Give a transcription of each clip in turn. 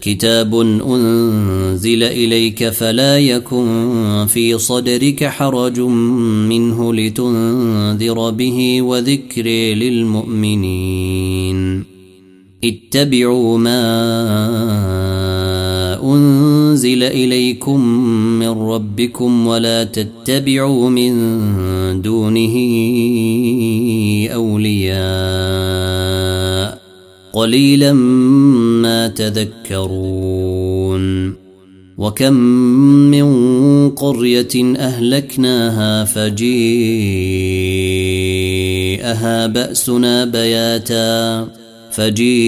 كتاب أنزل إليك فلا يكن في صدرك حرج منه لتنذر به وذكر للمؤمنين. اتبعوا ما أنزل إليكم من ربكم ولا تتبعوا من دونه أولياء. قليلا ما تذكرون. وكم من قرية أهلكناها فجيءها بأسنا بياتا. فجيءها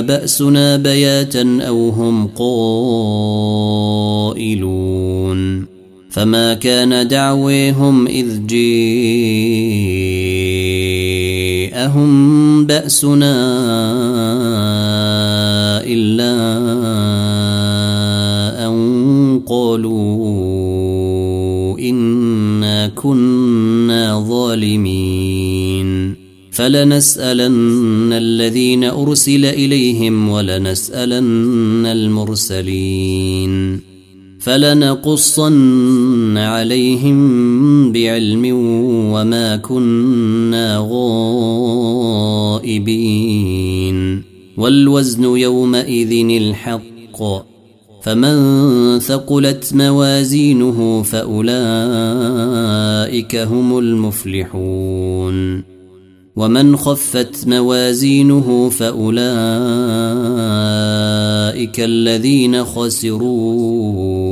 بأسنا بياتا أو هم قائلون. فما كان دعويهم إذ جيءهم بأسنا إلا أن قالوا إنا كنا ظالمين. فلنسألن الذين أرسل إليهم ولنسألن المرسلين. فلنقصن عليهم بعلم وما كنا غائبين. والوزن يومئذ الحق. فمن ثقلت موازينه فأولئك هم المفلحون. ومن خفت موازينه فأولئك الذين خسروا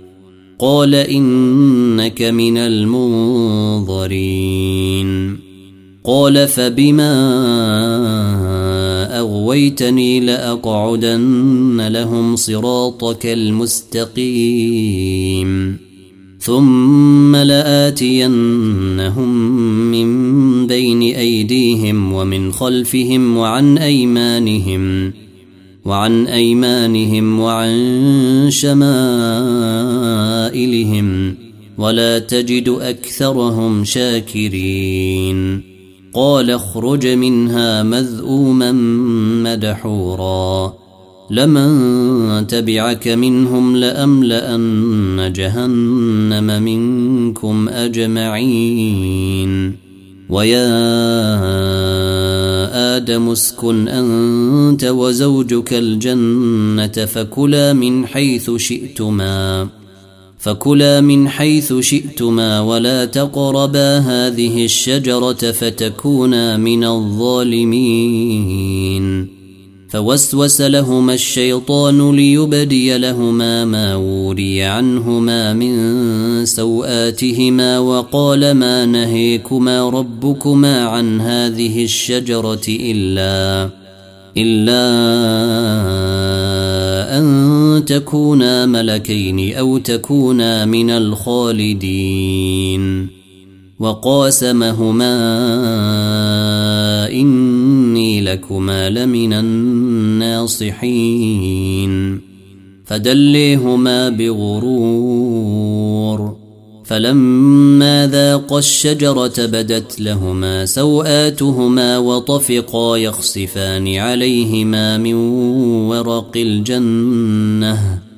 قال إنك من المنظرين. قال فبما أغويتني لأقعدن لهم صراطك المستقيم. ثم لآتينهم من بين أيديهم ومن خلفهم وعن أيمانهم. وعن أيمانهم وعن شمائلهم ولا تجد أكثرهم شاكرين. قال اخرج منها مذءوما مدحورا. لمن تبعك منهم لأملأن جهنم منكم أجمعين. ويا آدم اسكن أنت وزوجك الجنة فكلا من حيث شئتما فكلا من حيث شئتما ولا تقربا هذه الشجرة فتكونا من الظالمين. فوسوس لهما الشيطان ليبدي لهما ما وري عنهما من سوآتهما وقال ما نهيكما ربكما عن هذه الشجرة إلا إلا أن تكونا ملكين أو تكونا من الخالدين. وقاسمهما إني لكما لمن الناصحين. فدليهما بغرور. فلما ذاقا الشجرة بدت لهما سوآتهما وطفقا يخصفان عليهما من ورق الجنة.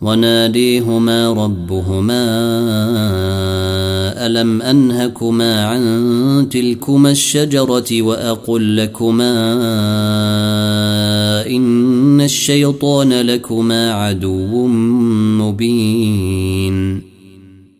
وناديهما ربهما ألم أنهكما عن تلكما الشجرة وأقل لكما إن الشيطان لكما عدو مبين.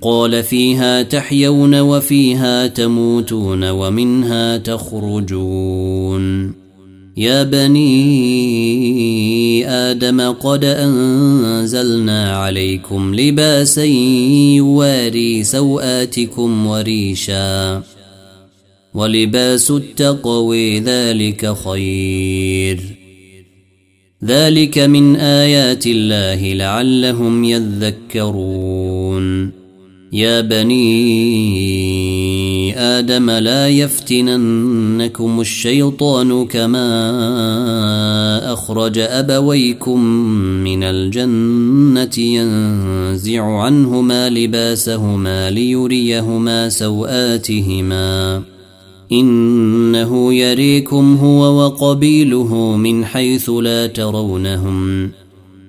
قال فيها تحيون وفيها تموتون ومنها تخرجون. يا بني آدم قد أنزلنا عليكم لباسا يواري سوآتكم وريشا. ولباس التقوي ذلك خير. ذلك من آيات الله لعلهم يذكرون. يا بني آدم لا يفتننكم الشيطان كما أخرج أبويكم من الجنة ينزع عنهما لباسهما ليريهما سوآتهما. إنه يريكم هو وقبيله من حيث لا ترونهم.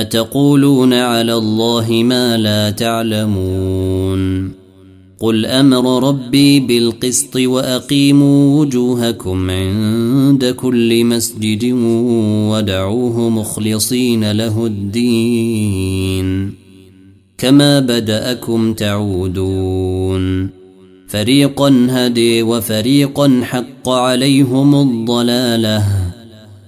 أتقولون على الله ما لا تعلمون؟ قل أمر ربي بالقسط وأقيموا وجوهكم عند كل مسجد ودعوه مخلصين له الدين. كما بدأكم تعودون. فريقا هدي وفريقا حق عليهم الضلالة.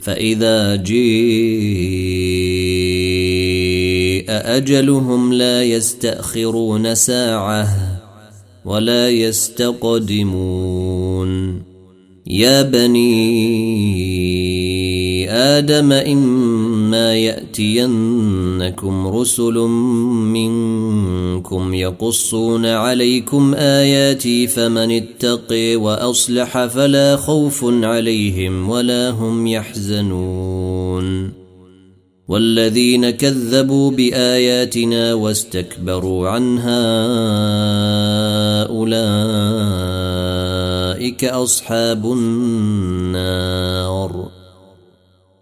فإذا جيء أجلهم لا يستأخرون ساعة ولا يستقدمون. يا بني آدم إما يأتينكم رسل منكم يقصون عليكم آياتي فمن اتقي وأصلح فلا خوف عليهم ولا هم يحزنون والذين كذبوا بآياتنا واستكبروا عنها أولئك أصحاب النار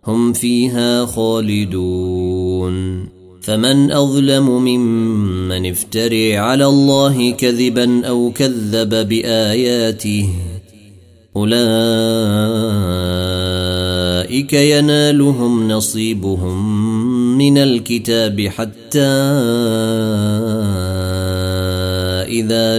هم فيها خالدون. فمن أظلم ممن افتري على الله كذبا أو كذب بآياته أولئك ينالهم نصيبهم من الكتاب حتى إذا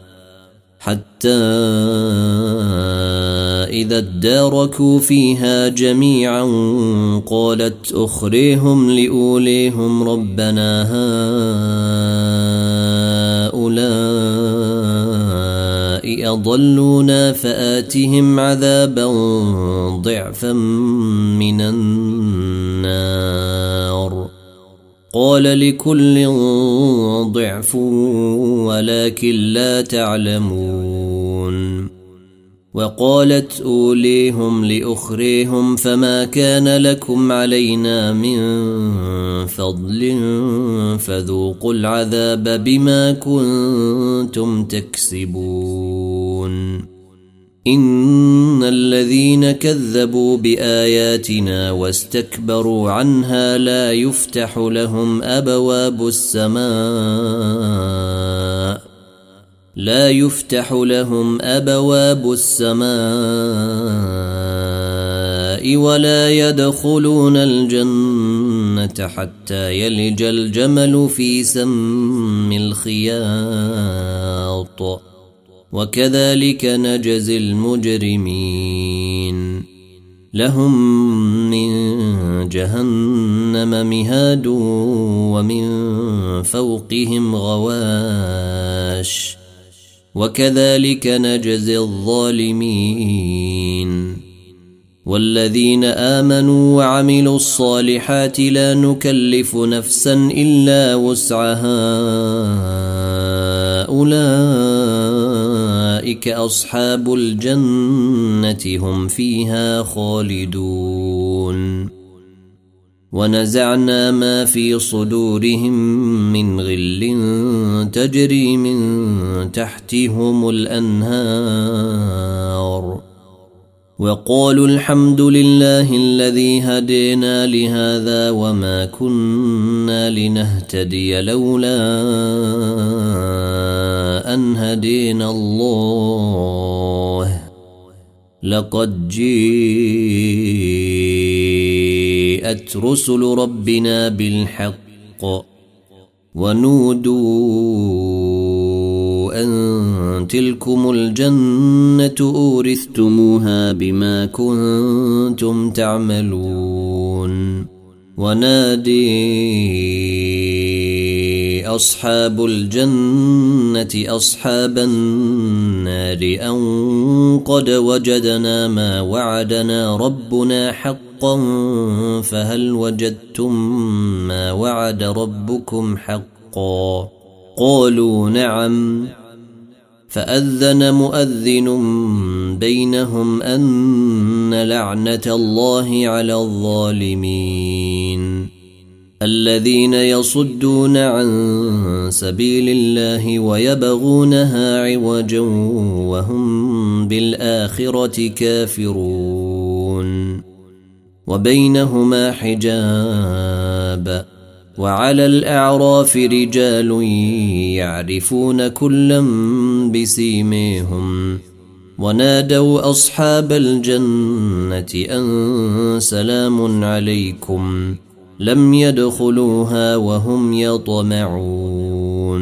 حتى إذا اداركوا فيها جميعا قالت أخريهم لأوليهم ربنا هؤلاء أضلونا فآتهم عذابا ضعفا من النار. قال لكل ضعف ولكن لا تعلمون. وقالت أوليهم لأخريهم فما كان لكم علينا من فضل فذوقوا العذاب بما كنتم تكسبون. إن الذين كذبوا بآياتنا واستكبروا عنها لا يفتح لهم أبواب السماء. لا يفتح لهم أبواب السماء ولا يدخلون الجنة حتى يلج الجمل في سم الخياط. وكذلك نجزي المجرمين. لهم من جهنم مهاد ومن فوقهم غواش. وكذلك نجزي الظالمين. والذين آمنوا وعملوا الصالحات لا نكلف نفسا إلا وسعها أولئك. أصحاب الجنة هم فيها خالدون. ونزعنا ما في صدورهم من غل تجري من تحتهم الأنهار. وقالوا الحمد لله الذي هدينا لهذا وما كنا لنهتدي لولا أن هدينا الله. لقد جيءت رسل ربنا بالحق ونودوا أن تلكم الجنة أورثتموها بما كنتم تعملون. ونادي أصحاب الجنة أصحاب النار أن قد وجدنا ما وعدنا ربنا حقا فهل وجدتم ما وعد ربكم حقا؟ قالوا نعم. فأذن مؤذن بينهم أن لعنة الله على الظالمين. الذين يصدون عن سبيل الله ويبغونها عوجا وهم بالآخرة كافرون. وبينهما حجاب. وعلى الأعراف رجال يعرفون كلا بسيميهم. ونادوا أصحاب الجنة أن سلام عليكم. لم يدخلوها وهم يطمعون.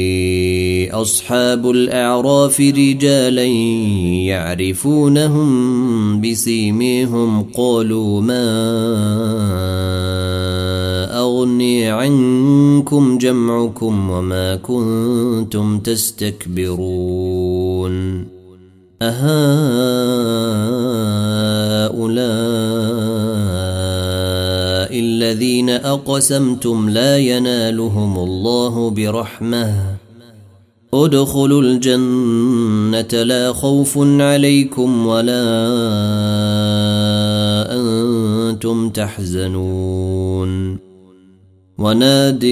أصحاب الأعراف رجالا يعرفونهم بسيميهم قالوا ما أغني عنكم جمعكم وما كنتم تستكبرون أهؤلاء الذين أقسمتم لا ينالهم الله برحمة ادخلوا الجنة لا خوف عليكم ولا أنتم تحزنون. ونادي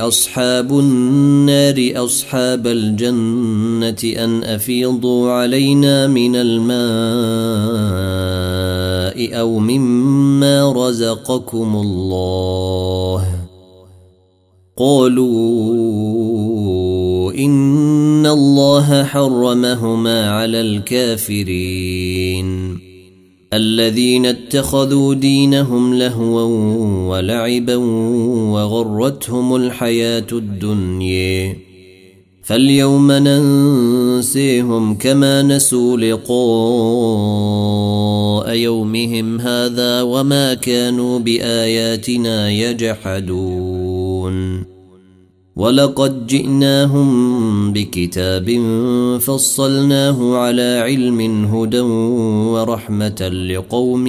أصحاب النار أصحاب الجنة أن أفيضوا علينا من الماء أو مما رزقكم الله. قالوا إن الله حرمهما على الكافرين. الذين اتخذوا دينهم لهوا ولعبا وغرتهم الحياة الدنيا. فاليوم ننسيهم كما نسوا لقاء يومهم هذا وما كانوا بآياتنا يجحدون. ولقد جئناهم بكتاب فصلناه على علم هدى ورحمة لقوم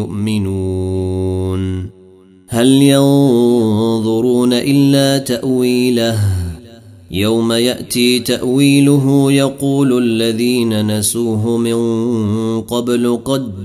يؤمنون. هل ينظرون إلا تأويله؟ يوم يأتي تأويله يقول الذين نسوه من قبل قد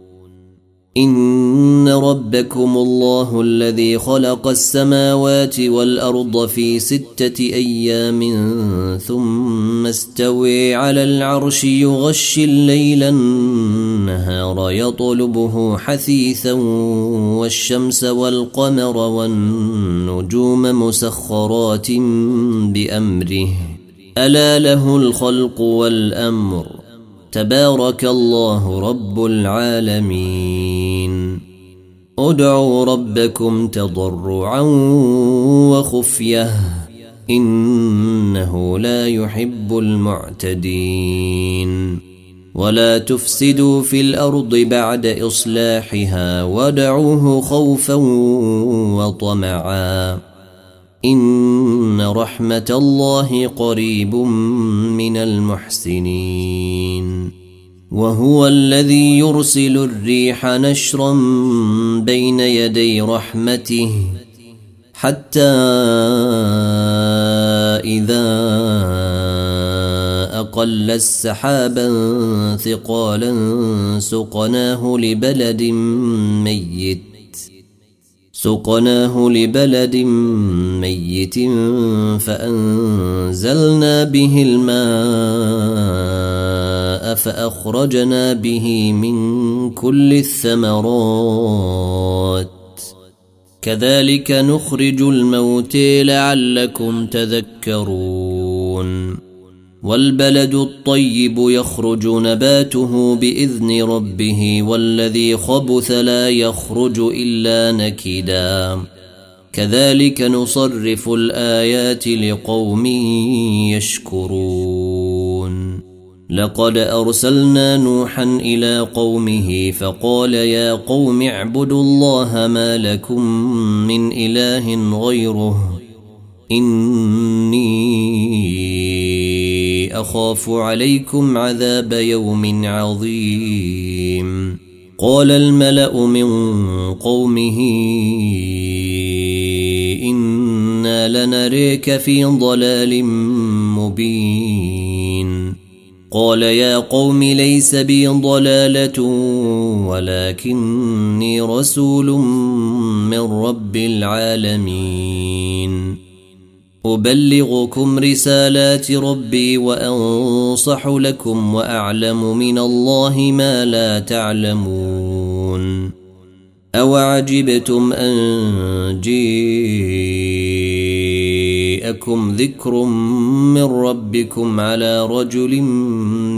إن ربكم الله الذي خلق السماوات والأرض في ستة أيام ثم استوي على العرش يغشي الليل النهار يطلبه حثيثا والشمس والقمر والنجوم مسخرات بأمره. ألا له الخلق والأمر. تبارك الله رب العالمين. ادعوا ربكم تضرعا وخفية. إنه لا يحب المعتدين. ولا تفسدوا في الأرض بعد إصلاحها. ودعوه خوفا وطمعا. إن رحمة الله قريب من المحسنين. وهو الذي يرسل الريح نشرا بين يدي رحمته حتى إذا أقل السحابا ثقالا سقناه لبلد ميت. سقناه لبلد ميت فأنزلنا به الماء فأخرجنا به من كل الثمرات. كذلك نخرج الموت لعلكم تذكرون. والبلد الطيب يخرج نباته بإذن ربه والذي خبث لا يخرج إلا نكدا. كذلك نصرف الآيات لقوم يشكرون. لقد أرسلنا نوحا إلى قومه فقال يا قوم اعبدوا الله ما لكم من إله غيره إني أخاف عليكم عذاب يوم عظيم. قال الملأ من قومه أنا لنريك في ضلال مبين. قال يا قوم ليس بي ضلالة ولكني رسول من رب العالمين. أبلغكم رسالات ربي وأنصح لكم وأعلم من الله ما لا تعلمون. أوعجبتم أن جيءكم ذكر من ربكم على رجل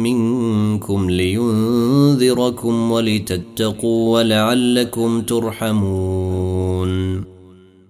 منكم لينذركم ولتتقوا ولعلكم ترحمون.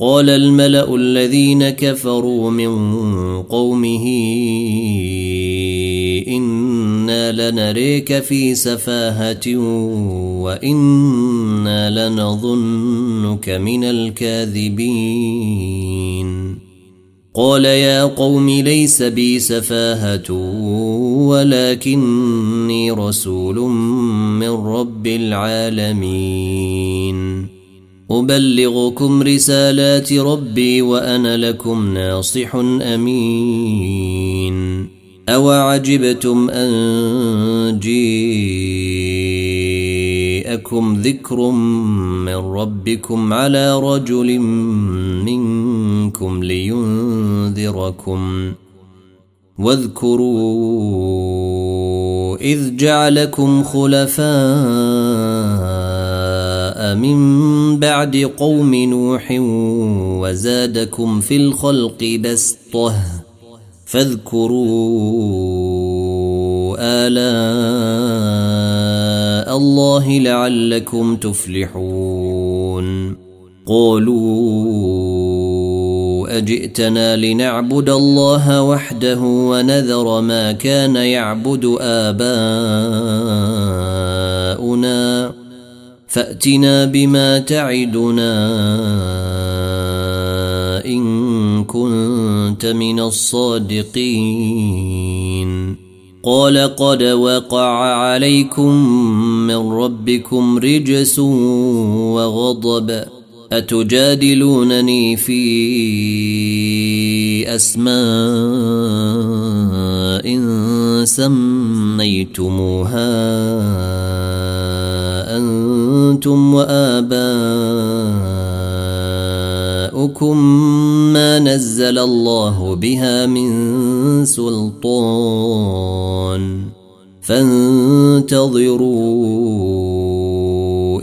قال الملأ الذين كفروا من قومه إنا لنريك في سفاهة وإنا لنظنك من الكاذبين. قال يا قوم ليس بي سفاهة ولكني رسول من رب العالمين. أبلغكم رسالات ربي وأنا لكم ناصح أمين. أوعجبتم أن جيءكم ذكر من ربكم على رجل منكم لينذركم. واذكروا إذ جعلكم خلفاء من بعد قوم نوح وزادكم في الخلق بسطه فاذكروا آلاء الله لعلكم تفلحون. قالوا أجئتنا لنعبد الله وحده ونذر ما كان يعبد آباؤنا. فأتنا بما تعدنا إن كنت من الصادقين. قال قد وقع عليكم من ربكم رجس وغضب. أتجادلونني في أسماء سميتموها أنتم وآباؤكم ما نزل الله بها من سلطان فانتظروا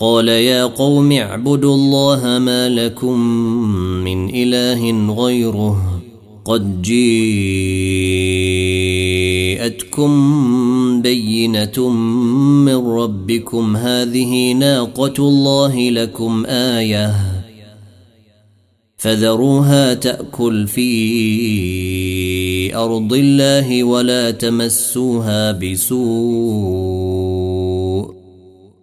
قال يا قوم اعبدوا الله ما لكم من إله غيره قد جيءتكم بينة من ربكم. هذه ناقة الله لكم آية فذروها تأكل في أرض الله ولا تمسوها بسوء.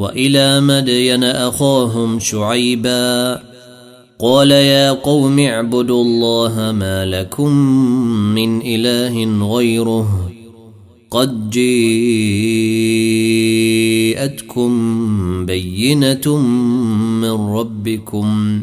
وإلى مدين أخاهم شعيبا قال يا قوم اعبدوا الله ما لكم من إله غيره قد جيءتكم بينة من ربكم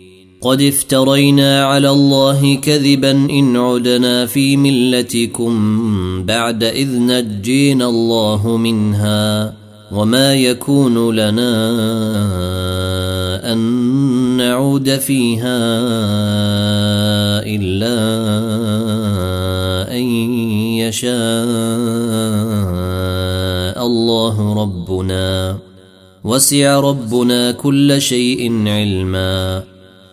قد افترينا على الله كذبا إن عدنا في ملتكم بعد إذ نجينا الله منها وما يكون لنا أن نعود فيها إلا أن يشاء الله ربنا. وسع ربنا كل شيء علما.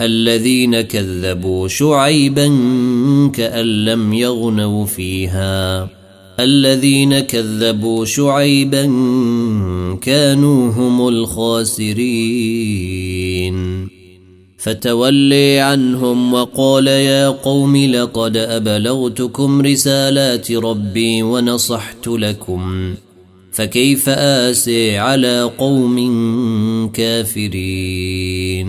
الذين كذبوا شعيبا كأن لم يغنوا فيها. الذين كذبوا شعيبا كانوا هم الخاسرين. فتولي عنهم وقال يا قوم لقد أبلغتكم رسالات ربي ونصحت لكم. فكيف آسي على قوم كافرين؟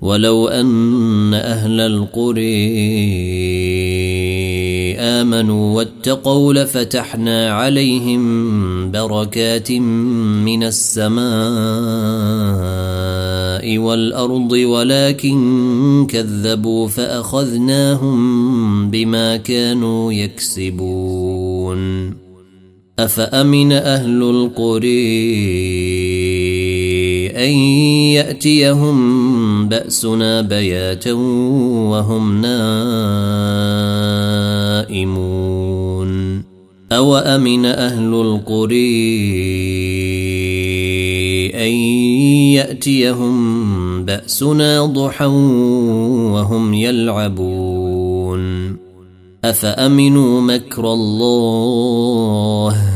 ولو أن أهل القري آمنوا واتقوا لفتحنا عليهم بركات من السماء والأرض ولكن كذبوا فأخذناهم بما كانوا يكسبون. أفأمن أهل القري أن يأتيهم بأسنا بياتا وهم نائمون. أوأمن أهل القري أن يأتيهم بأسنا ضحى وهم يلعبون؟ أفأمنوا مكر الله؟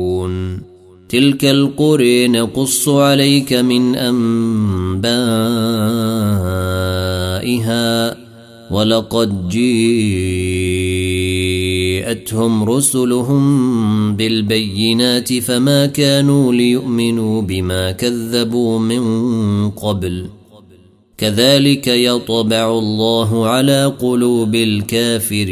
تلك القرى نقص عليك من أنبائها ولقد جيءتهم رسلهم بالبينات فما كانوا ليؤمنوا بما كذبوا من قبل. كذلك يطبع الله على قلوب الكافرين.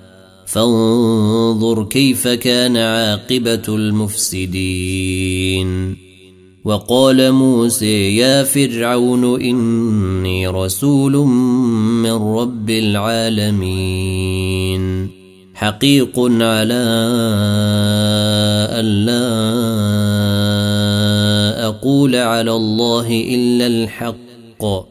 فانظر كيف كان عاقبة المفسدين. وقال موسى يا فرعون إني رسول من رب العالمين. حقيق على الا أقول على الله إلا الحق.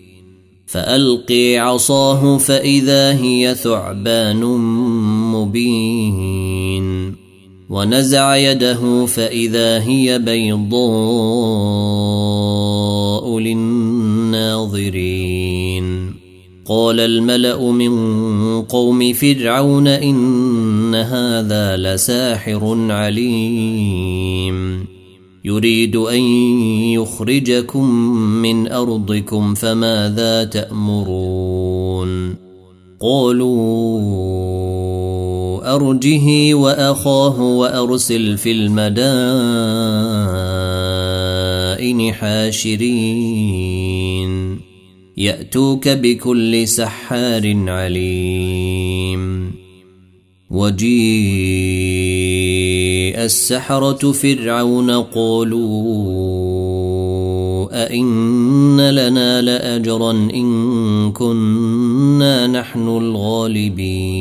فألقي عصاه فإذا هي ثعبان مبين. ونزع يده فإذا هي بيضاء للناظرين. قال الملأ من قوم فرعون إن هذا لساحر عليم. يريد أن يخرجكم من أرضكم فماذا تأمرون؟ قالوا أرجه وأخاه وأرسل في المدائن حاشرين. يأتوك بكل سحار عليم. وجيء السحرة فرعون قالوا أئن لنا لأجرا إن كنا نحن الغالبين.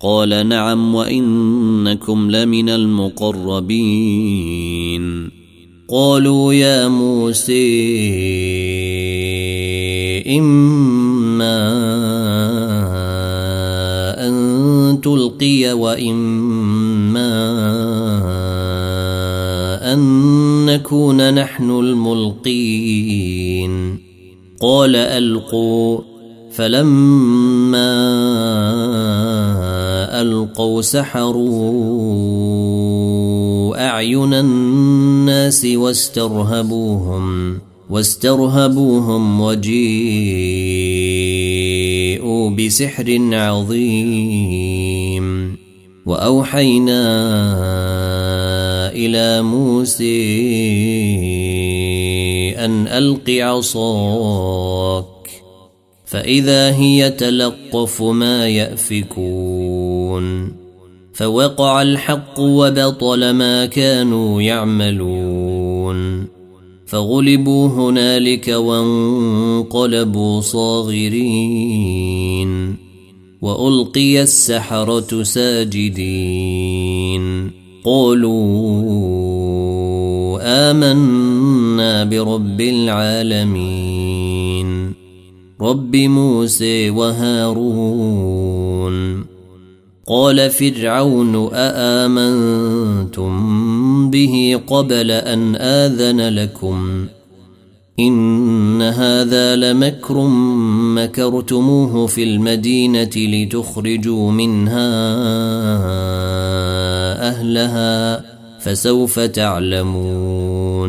قال نعم وإنكم لمن المقربين. قالوا يا موسى إما تلقي وإما أن نكون نحن الملقين. قال ألقوا. فلما ألقوا سحروا أعين الناس واسترهبوهم. واسترهبوهم وجيءوا بسحر عظيم. وأوحينا إلى موسى أن ألق عصاك فإذا هي تلقف ما يأفكون. فوقع الحق وبطل ما كانوا يعملون. فغلبوا هنالك وانقلبوا صاغرين وألقي السحرة ساجدين قالوا آمنا برب العالمين رب موسى وهارون قال فرعون أآمنتم به قبل أن آذن لكم؟ إن هذا لمكر مكرتموه في المدينة لتخرجوا منها أهلها فسوف تعلمون.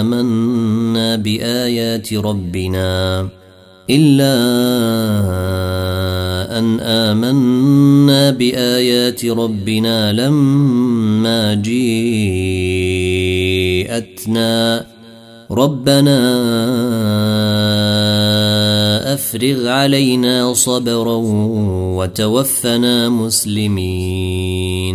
ان آمنا بآيات ربنا إلا أن آمنا بآيات ربنا لما جيءتنا. ربنا أفرغ علينا صبرا وتوفنا مسلمين.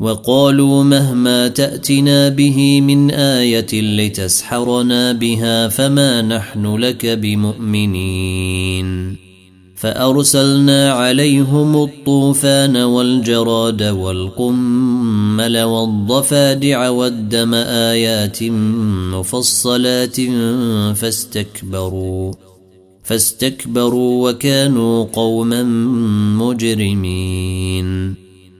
وقالوا مهما تأتنا به من آية لتسحرنا بها فما نحن لك بمؤمنين. فأرسلنا عليهم الطوفان والجراد والقمل والضفادع والدم آيات مفصلات فاستكبروا فاستكبروا وكانوا قوما مجرمين.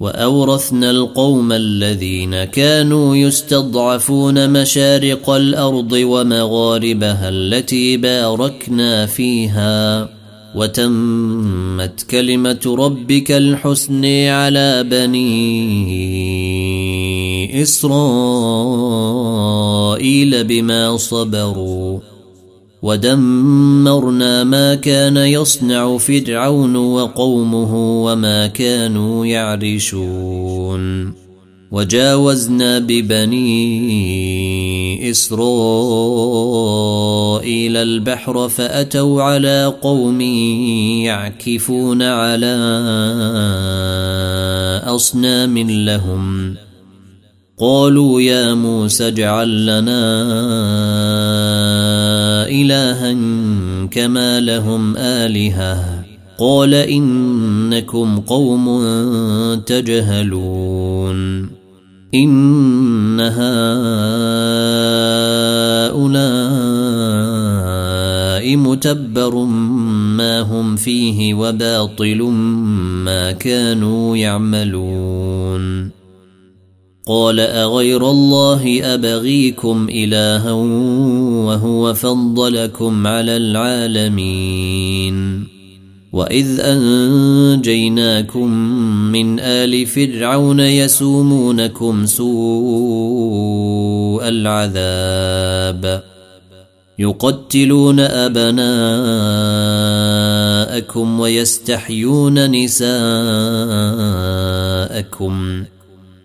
وأورثنا القوم الذين كانوا يستضعفون مشارق الأرض ومغاربها التي باركنا فيها. وتمت كلمة ربك الحسن على بني إسرائيل بما صبروا. ودمرنا ما كان يصنع فرعون وقومه وما كانوا يعرشون. وجاوزنا ببني إسرائيل البحر فأتوا على قوم يعكفون على أصنام لهم. قالوا يا موسى اجعل لنا إلها كما لهم آلهة قال إنكم قوم تجهلون إن هؤلاء متبر ما هم فيه وباطل ما كانوا يعملون قال أغير الله أبغيكم إلها وهو فضلكم على العالمين. وإذ أنجيناكم من آل فرعون يسومونكم سوء العذاب. يقتلون أبناءكم ويستحيون نساءكم.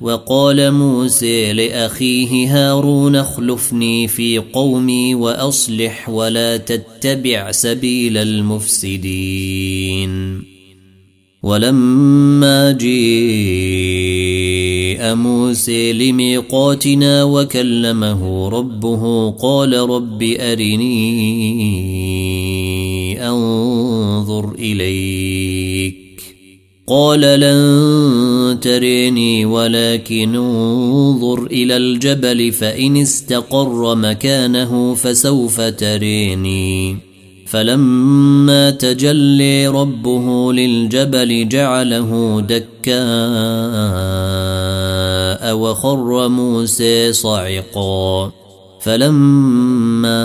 وقال موسى لأخيه هارون اخلفني في قومي وأصلح ولا تتبع سبيل المفسدين. ولما جيء موسى لميقاتنا وكلمه ربه قال رب أرني أنظر إليك. قال لن تريني ولكن انظر إلى الجبل فإن استقر مكانه فسوف تريني. فلما تجلي ربه للجبل جعله دكاء وخر موسى صعقا. فلما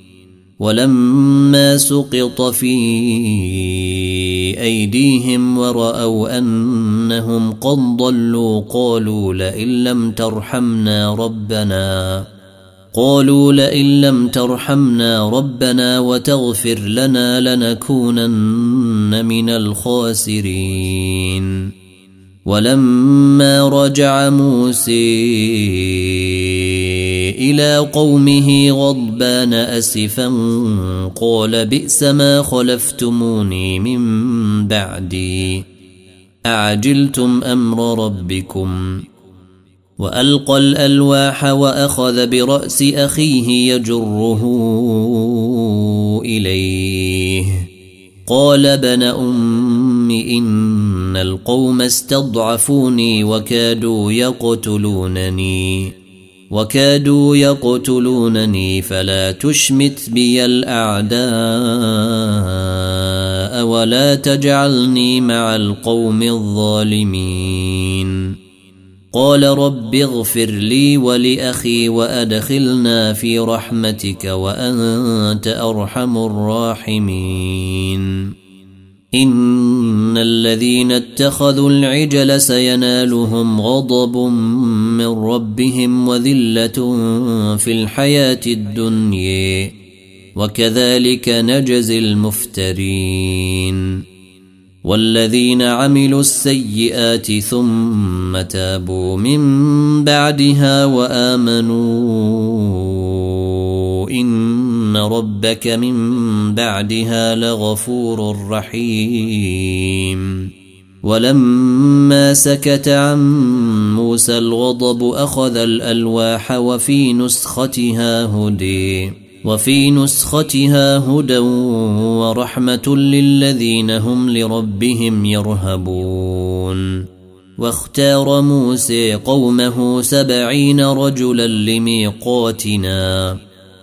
ولما سقط في أيديهم ورأوا أنهم قد ضلوا قالوا لئن لم ترحمنا ربنا قالوا لئن لم ترحمنا ربنا وتغفر لنا لنكونن من الخاسرين. ولما رجع موسى إلى قومه غضبان أسفا قال بئس ما خلفتموني من بعدي. أعجلتم أمر ربكم؟ وألقى الألواح وأخذ برأس أخيه يجره إليه. قال ابن أم إن القوم استضعفوني وكادوا يقتلونني. وكادوا يقتلونني فلا تشمت بي الأعداء ولا تجعلني مع القوم الظالمين. قال رب اغفر لي ولأخي وأدخلنا في رحمتك وأنت أرحم الراحمين. إن الذين اتخذوا العجل سينالهم غضب من ربهم وذلة في الحياة الدنيا. وكذلك نجزي المفترين. والذين عملوا السيئات ثم تابوا من بعدها وآمنوا إن ربك من بعدها لغفور رحيم. ولما سكت عن موسى الغضب أخذ الألواح وفي نسختها هدي وفي نسختها هدى ورحمة للذين هم لربهم يرهبون. واختار موسى قومه سبعين رجلا لميقاتنا.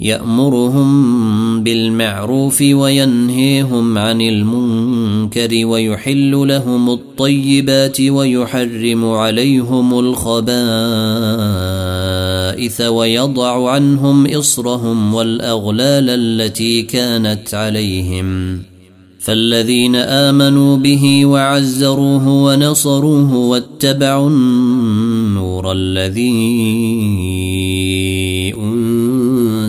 يأمرهم بالمعروف وينهيهم عن المنكر ويحل لهم الطيبات ويحرم عليهم الخبائث ويضع عنهم إصرهم والأغلال التي كانت عليهم. فالذين آمنوا به وعزروه ونصروه واتبعوا النور الذي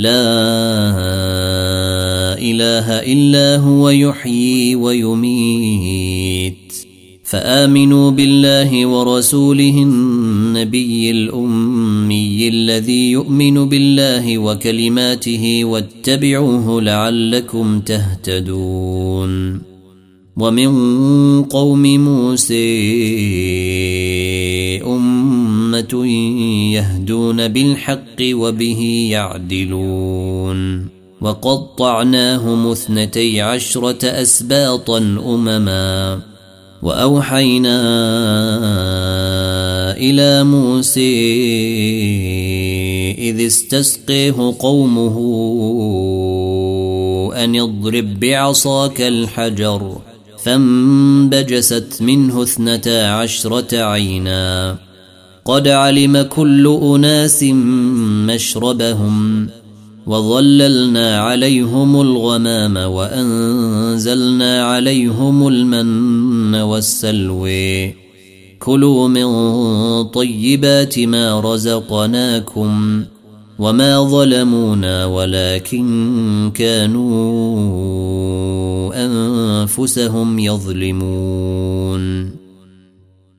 لا إله إلا هو يحيي ويميت. فآمنوا بالله ورسوله النبي الأمي الذي يؤمن بالله وكلماته واتبعوه لعلكم تهتدون. ومن قوم موسى أمة يهدون بالحق وبه يعدلون. وقطعناهم اثنتي عشرة أسباطا أمما. وأوحينا إلى موسى إذ استسقيه قومه أن اضرب بعصاك الحجر. فانبجست منه اثنتا عشرة عينا. قد علم كل اناس مشربهم وظللنا عليهم الغمام وانزلنا عليهم المن والسلوي كلوا من طيبات ما رزقناكم وما ظلمونا ولكن كانوا انفسهم يظلمون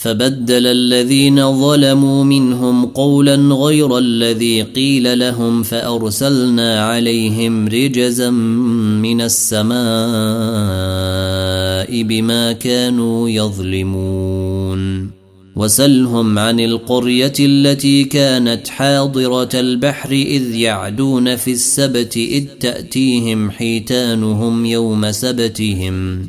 فبدل الذين ظلموا منهم قولا غير الذي قيل لهم فأرسلنا عليهم رجزا من السماء بما كانوا يظلمون. وسلهم عن القرية التي كانت حاضرة البحر إذ يعدون في السبت إذ تأتيهم حيتانهم يوم سبتهم.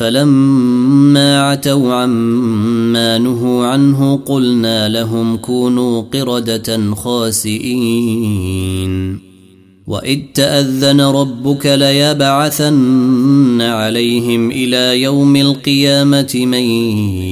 فلما عتوا عما نهوا عنه قلنا لهم كونوا قردة خاسئين. وإذ تأذن ربك ليبعثن عليهم إلى يوم القيامة من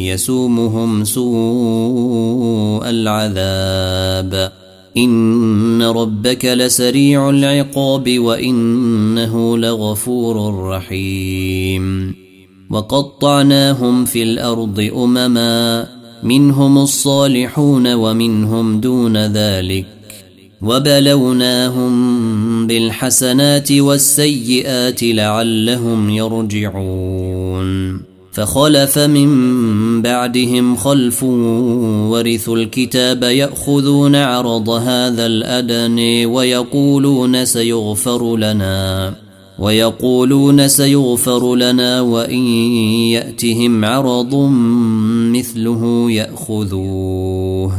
يسومهم سوء العذاب. إن ربك لسريع العقاب وإنه لغفور رحيم. وقطعناهم في الأرض أمما منهم الصالحون ومنهم دون ذلك. وبلوناهم بالحسنات والسيئات لعلهم يرجعون. فخلف من بعدهم خلف ورثوا الكتاب يأخذون عرض هذا الادن ويقولون سيغفر لنا. ويقولون سيغفر لنا وإن يأتهم عرض مثله يأخذوه.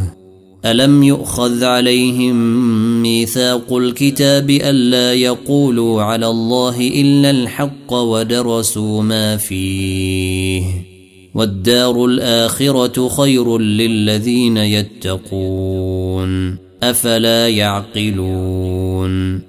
ألم يؤخذ عليهم ميثاق الكتاب ألا يقولوا على الله إلا الحق ودرسوا ما فيه؟ والدار الآخرة خير للذين يتقون. أفلا يعقلون؟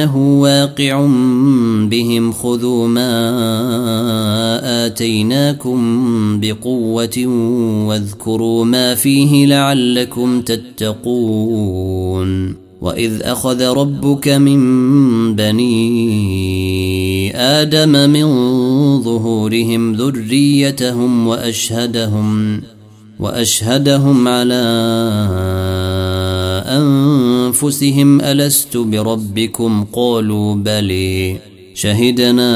إنه واقع بهم خذوا ما آتيناكم بقوة واذكروا ما فيه لعلكم تتقون. وإذ أخذ ربك من بني آدم من ظهورهم ذريتهم وأشهدهم وأشهدهم على أنفسهم ألست بربكم؟ قالوا بلي شهدنا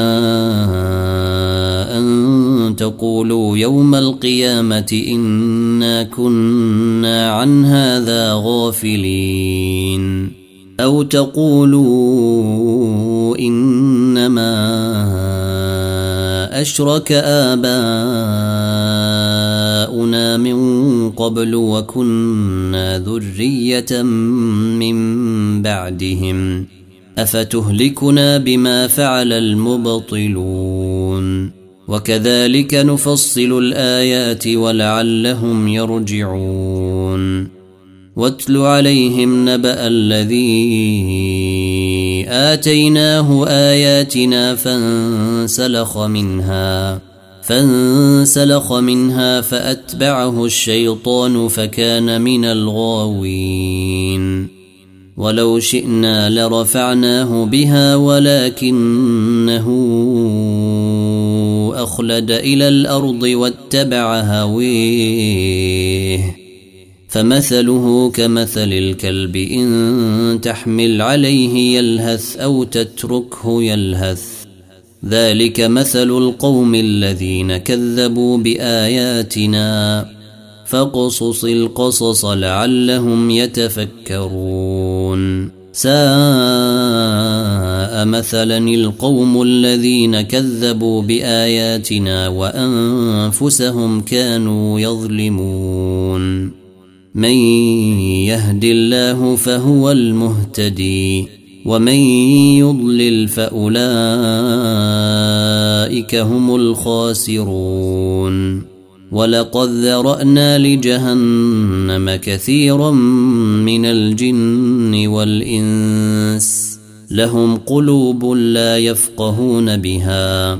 أن تقولوا يوم القيامة إنا كنا عن هذا غافلين. أو تقولوا إنما أشرك آباؤنا من قبل وكنا ذرية من بعدهم. أفتهلكنا بما فعل المبطلون. وكذلك نفصل الآيات ولعلهم يرجعون. واتل عليهم نبأ الذي آتيناه آياتنا فانسلخ منها فانسلخ منها فأتبعه الشيطان فكان من الغاوين. ولو شئنا لرفعناه بها ولكنه أخلد إلى الأرض واتبع هويه. فمثله كمثل الكلب إن تحمل عليه يلهث أو تتركه يلهث. ذلك مثل القوم الذين كذبوا بآياتنا. فاقصص القصص لعلهم يتفكرون. ساء مثلا القوم الذين كذبوا بآياتنا وأنفسهم كانوا يظلمون. من يهد الله فهو المهتدي ومن يضلل فأولئك هم الخاسرون ولقد ذرأنا لجهنم كثيرا من الجن والإنس لهم قلوب لا يفقهون بها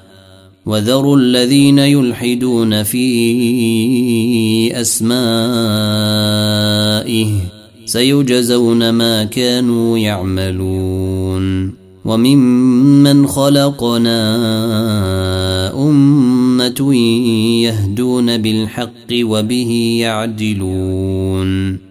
وذروا الذين يلحدون في أسمائه سيجزون ما كانوا يعملون وممن خلقنا أمة يهدون بالحق وبه يعدلون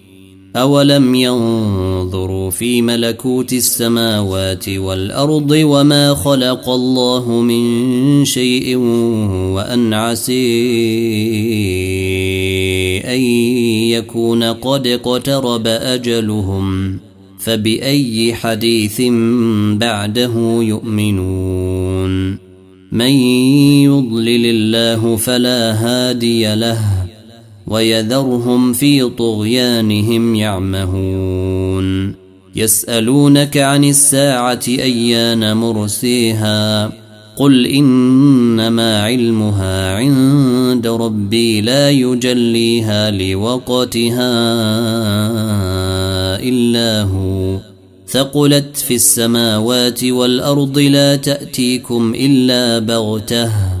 أولم ينظروا في ملكوت السماوات والأرض وما خلق الله من شيء وأن عسي أن يكون قد اقترب أجلهم فبأي حديث بعده يؤمنون من يضلل الله فلا هادي له ويذرهم في طغيانهم يعمهون. يسألونك عن الساعة أيان مرسيها. قل إنما علمها عند ربي لا يجليها لوقتها إلا هو. ثقلت في السماوات والأرض لا تأتيكم إلا بغتة.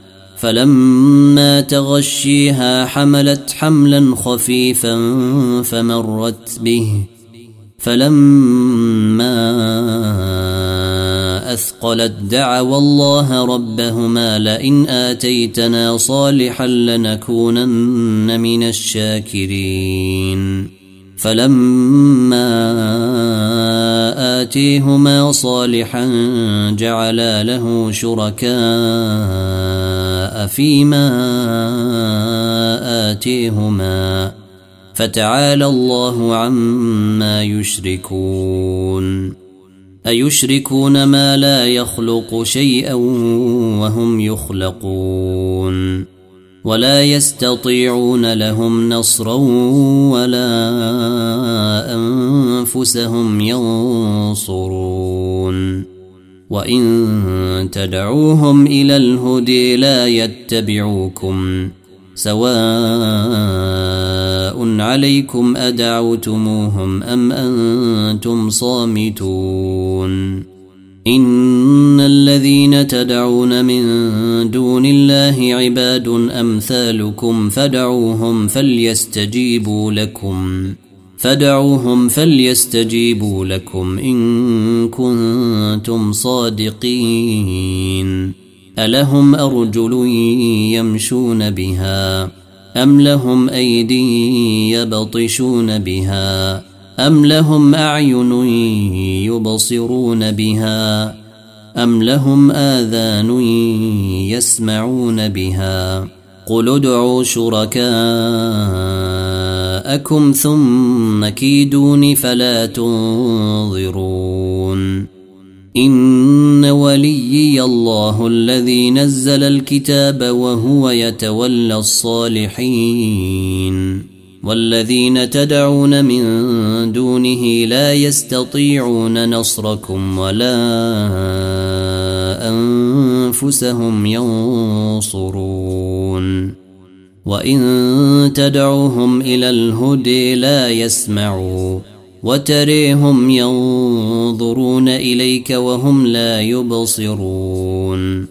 فلما تغشيها حملت حملا خفيفا فمرت به. فلما أثقلت دعوا الله ربهما لئن آتيتنا صالحا لنكونن من الشاكرين. فلما آتيهما صالحا جعلا له شركاء فيما آتيهما فتعالى الله عما يشركون. أيشركون ما لا يخلق شيئا وهم يخلقون. ولا يستطيعون لهم نصرا ولا أنفسهم ينصرون. وإن تدعوهم إلى الهدي لا يتبعوكم. سواء عليكم أدعوتموهم أم أنتم صامتون. ان الذين تدعون من دون الله عباد امثالكم فدعوهم فليستجيبوا لكم فدعوهم فليستجيبوا لكم ان كنتم صادقين الهم ارجل يمشون بها ام لهم ايدي يبطشون بها ام لهم اعين يبصرون بها ام لهم اذان يسمعون بها قل ادعوا شركاء جاءكم ثم كيدون فلا تنظرون ان وليي الله الذي نزل الكتاب وهو يتولى الصالحين والذين تدعون من دونه لا يستطيعون نصركم ولا أنفسهم ينصرون. وإن تدعوهم إلى الهدي لا يسمعوا وتريهم ينظرون إليك وهم لا يبصرون.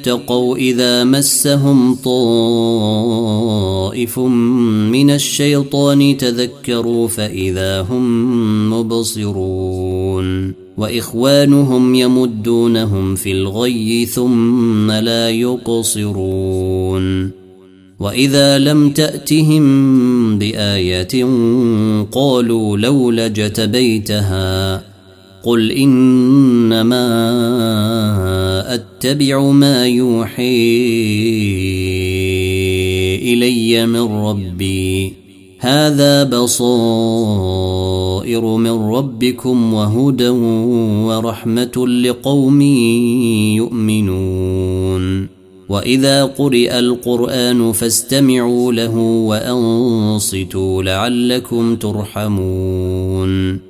اتقوا إذا مسهم طائف من الشيطان تذكروا فإذا هم مبصرون وإخوانهم يمدونهم في الغي ثم لا يقصرون وإذا لم تأتهم بآية قالوا لولا جتبيتها قل إنما اتبع ما يوحي إلي من ربي. هذا بصائر من ربكم وهدى ورحمة لقوم يؤمنون. وإذا قرئ القرآن فاستمعوا له وأنصتوا لعلكم ترحمون.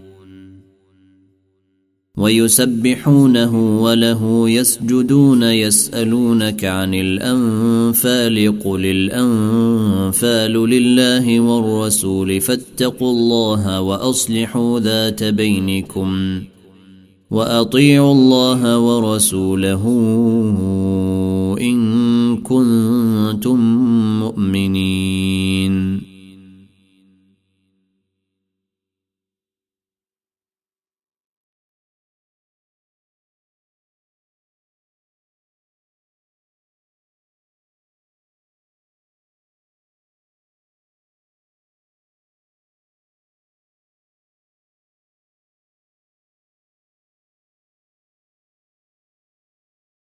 ويسبحونه وله يسجدون يسألونك عن الأنفال قل الأنفال لله والرسول فاتقوا الله وأصلحوا ذات بينكم وأطيعوا الله ورسوله إن كنتم مؤمنين